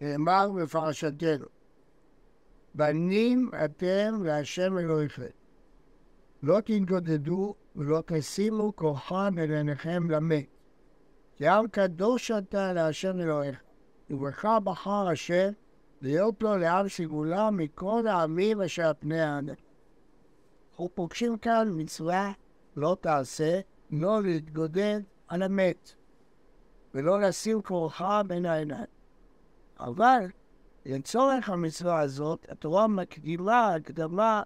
נאמר בפרשתנו, בנים אתם להשם אלוהיכם. לא תתגודדו ולא תשימו כוחם אל עיניכם למת. כי עם קדוש אתה להשם אלוהיך, ובך בחר השם להיות לו לעם סגולה מכל העמים אשר פני האדם. אנחנו פוגשים כאן מצווה לא תעשה, לא להתגודד על המת, ולא לשים כורחה בין העיניים. אבל לצורך המצווה הזאת, התורה מקדימה הקדמה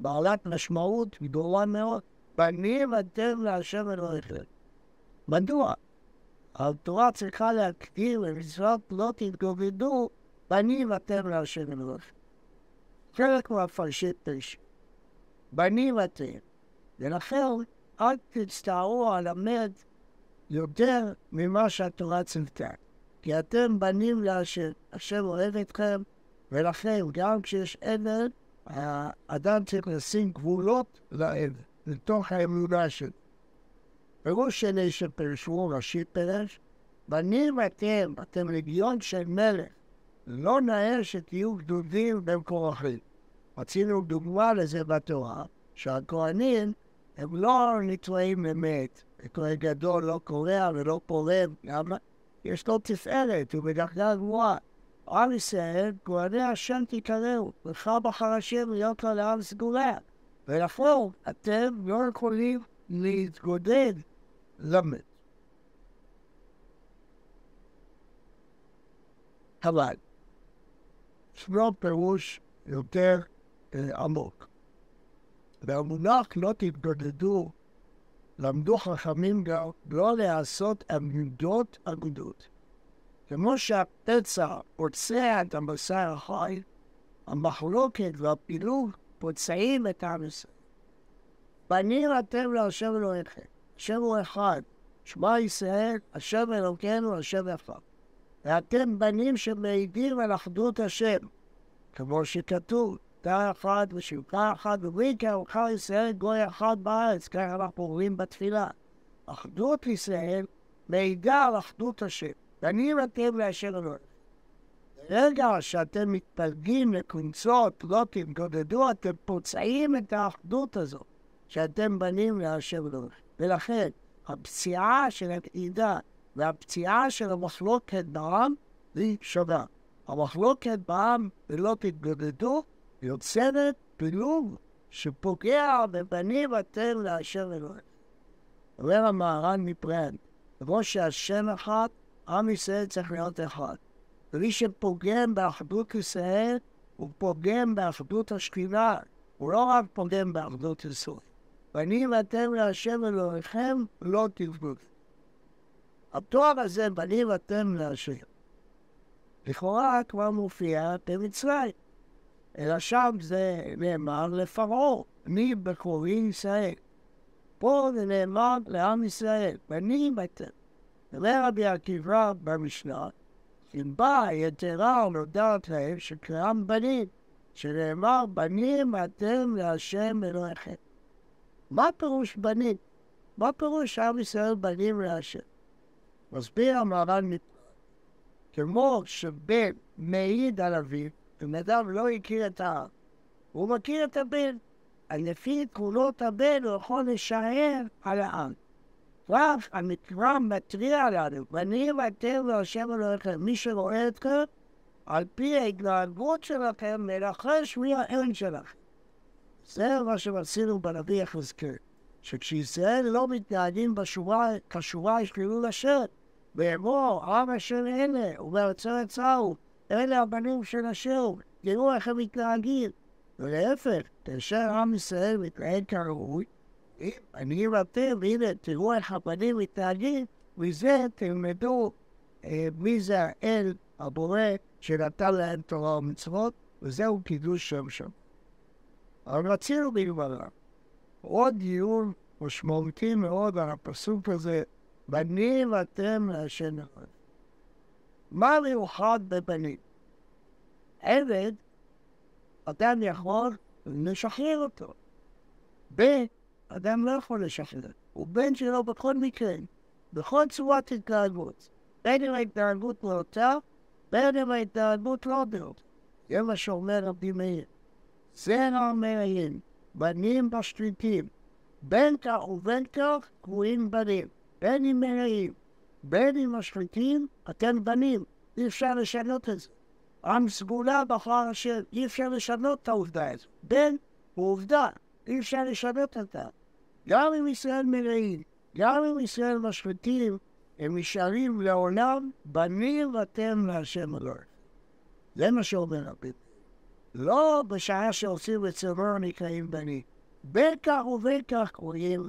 בעלת משמעות גדולה מאוד. בנים אתם להשם אלוהיכם. מדוע? התורה צריכה להקדים למצוות לא תתגודדו, בנים אתם להשם אלוהיכם. חלק מהפרשית תשע. בנים אתם. ולכן אל תצטערו על המת יותר ממה שהתורה ציוותה. כי אתם בנים להשם, השם אוהב אתכם, ולכן גם כשיש עבד, האדם צריך לשים גבולות לעבד, לתוך האמונה שלו. פירוש שני שפרשו ראשי פרש, בנים אתם, אתם לגיון של מלך, לא נאה שתהיו גדודים במקורכים. רצינו דוגמה לזה בתורה, שהכהנים הם לא נתראים אמת. כהן גדול לא קורע ולא פורם, למה? יש לו תפארת, הוא בדרגה גבוהה. עם ישראל, כהני השם תקראו, לך בחר השם להיות לה לעם סגולה. ולכן אתם לא יכולים להתגודד למת. אבל, ישנו פירוש יותר אה, עמוק. והמונח לא תתגודדו, למדו חכמים גם לא לעשות עמידות אגודות. כמו שהפצע פוצע את הבשר החי, המחלוקת והפילוג פוצעים את עם ישראל. בנים אתם להשם אלוהיכם, השם הוא אחד, שמע ישראל, השם אלוקינו, השם אחד. ואתם בנים שמעידים על אחדות השם, כמו שכתוב, תא אחד ושבטה אחת, ובלי כערך ישראל גוי אחד בארץ, ככה אנחנו רואים בתפילה. אחדות ישראל מעידה על אחדות השם. ואני אתם לאשר אלוהים. ברגע שאתם מתפלגים לקבוצות, לא תתגודדו, אתם פוצעים את האחדות הזאת, שאתם בנים להשם אלוהים. ולכן, הפציעה של העידה והפציעה של המחלוקת בעם היא שווה. המחלוקת בעם ולא תתגודדו יוצרת פילוג שפוגע בבנים אתם להשם אלוהים. אומר המהר"ן מפרן, כמו שהשם אחד, עם ישראל צריך להיות אחד. ומי שפוגם באחדות ישראל, הוא פוגם באחדות השכינה, הוא לא רק פוגם באחדות ישראל. ואני ואתם להשם אלוהיכם לא תבגוד. התואר הזה, בנים אתם להשם, לכאורה כבר מופיע במצרים. אלא שם זה נאמר לפרעה, אני בכורי ישראל. פה זה נאמר לעם ישראל, בנים אתם. אומר רבי עקיבא במשנה, אם באה יתרה ונודעת להם שקראם בנים, שנאמר בנים אתם להשם אלוהיכם. מה פירוש בנים? מה פירוש עם ישראל בנים להשם? מסביר המהר"ן כמו שבן מעיד על אביו, בן אדם לא הכיר את האב, הוא מכיר את הבן. אז לפי תכונות הבן הוא יכול לשער על העם. רב המקרא מתריע לנו, בנים אתם והשם אלוהיכם, מי שרואה אתכם, על פי ההתנהגות שלכם, מנחש מי האל שלכם. זה מה שרצינו בנביא יחזקאל, שכשישראל לא מתנהגים בשורה, כשורה יש חילול השם, ואמור, עם אשר אלה, ובארצות צרו, אלה הבנים של אשר, תראו איך הם מתנהגים. ולהפך, כאשר עם ישראל מתנהג כראוי, אני ואתם, הנה, תראו איך הבנים מתנהגים, מזה תלמדו אה, מי זה האל הבורא שנתן להם תורה ומצוות, וזהו קידוש שם שם. אבל רצינו בגמרא עוד דיון משמעותי מאוד על הפסוק הזה, בנים אתם להשם אחד. מה מיוחד בבנים? עבד, אדם יכול לשחרר אותו. בן, אדם לא יכול לשחרר. הוא בן שלו בכל מקרה, בכל צורת התנהגות. בין אם ההתנהגות נאותה, בין אם ההתנהגות לא דעות. זה מה שאומר רבי מאיר. זרע מרעים, בנים בשליטים. בין כך ובין כך קבועים בנים. בין אם מרעים, בין אם משליטים, אתם בנים. אי אפשר לשנות את זה. עם סגולה בחר השם, אי אפשר לשנות את העובדה הזו. בן הוא עובדה, אי אפשר לשנות אותה. גם אם ישראל מרעים, גם אם ישראל משחיתים, הם נשארים לעולם בנים אתם להשם אלוהים. זה מה שאומר רבי. לא בשעה שעושים את צרור נקראים בנים. בין כך ובין כך קוראים